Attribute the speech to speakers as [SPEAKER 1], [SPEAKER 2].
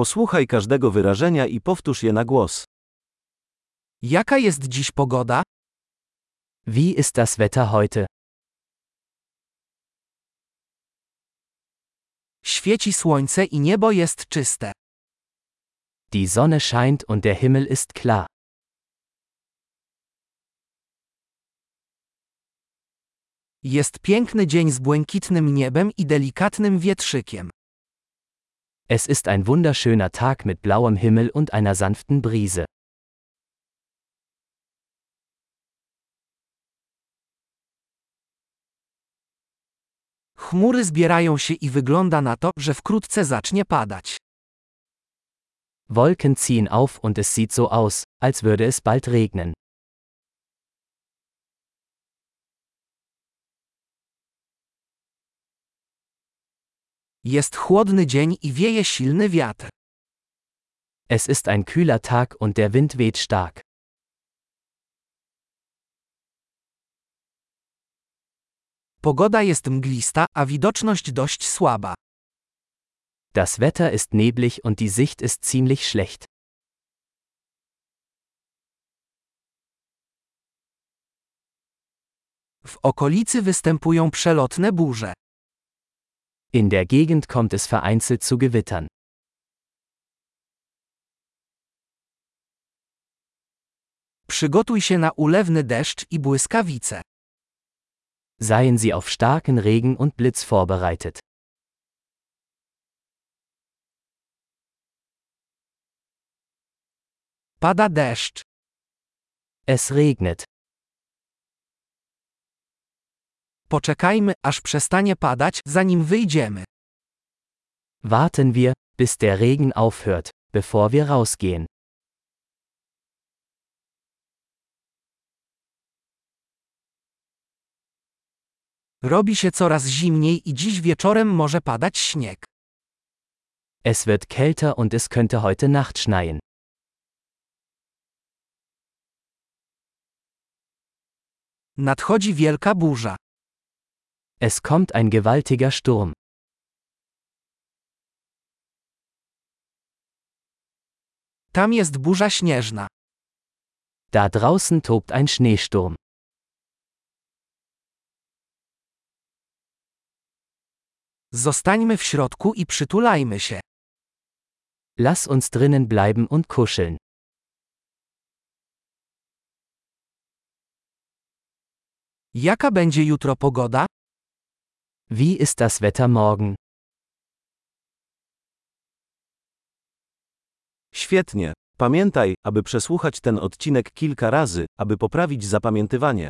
[SPEAKER 1] Posłuchaj każdego wyrażenia i powtórz je na głos.
[SPEAKER 2] Jaka jest dziś pogoda?
[SPEAKER 3] Wie ist das Wetter heute?
[SPEAKER 2] Świeci słońce i niebo jest czyste.
[SPEAKER 3] Die Sonne scheint und der Himmel ist klar.
[SPEAKER 2] Jest piękny dzień z błękitnym niebem i delikatnym wietrzykiem.
[SPEAKER 3] Es ist ein wunderschöner Tag mit blauem Himmel und einer sanften Brise.
[SPEAKER 2] Chmury zbierają się i wygląda na to, że wkrótce zacznie padać.
[SPEAKER 3] Wolken ziehen auf und es sieht so aus, als würde es bald regnen.
[SPEAKER 2] Jest chłodny dzień i wieje silny wiatr.
[SPEAKER 3] Es ist ein kühler Tag und der Wind weht stark.
[SPEAKER 2] Pogoda jest mglista, a widoczność dość słaba.
[SPEAKER 3] Das Wetter ist neblig und die Sicht ist ziemlich schlecht.
[SPEAKER 2] W okolicy występują przelotne burze.
[SPEAKER 3] In der Gegend kommt es vereinzelt zu Gewittern.
[SPEAKER 2] Przygotuj się na ulewny deszcz i błyskawice.
[SPEAKER 3] Seien Sie auf starken Regen und Blitz vorbereitet.
[SPEAKER 2] Pada deszcz.
[SPEAKER 3] Es regnet.
[SPEAKER 2] Poczekajmy, aż przestanie padać, zanim wyjdziemy.
[SPEAKER 3] Warten wir, bis der Regen aufhört, bevor wir rausgehen.
[SPEAKER 2] Robi się coraz zimniej i dziś wieczorem może padać śnieg.
[SPEAKER 3] Es wird kälter und es könnte heute Nacht schneien.
[SPEAKER 2] Nadchodzi wielka burza.
[SPEAKER 3] Es kommt ein gewaltiger Sturm.
[SPEAKER 2] Tam jest burza śnieżna.
[SPEAKER 3] Da draußen tobt ein Schneesturm.
[SPEAKER 2] Zostańmy w środku i przytulajmy się.
[SPEAKER 3] Lass uns drinnen bleiben und kuscheln.
[SPEAKER 2] Jaka będzie jutro pogoda?
[SPEAKER 3] Wie ist das Wetter morgen?
[SPEAKER 1] Świetnie. Pamiętaj, aby przesłuchać ten odcinek kilka razy, aby poprawić zapamiętywanie.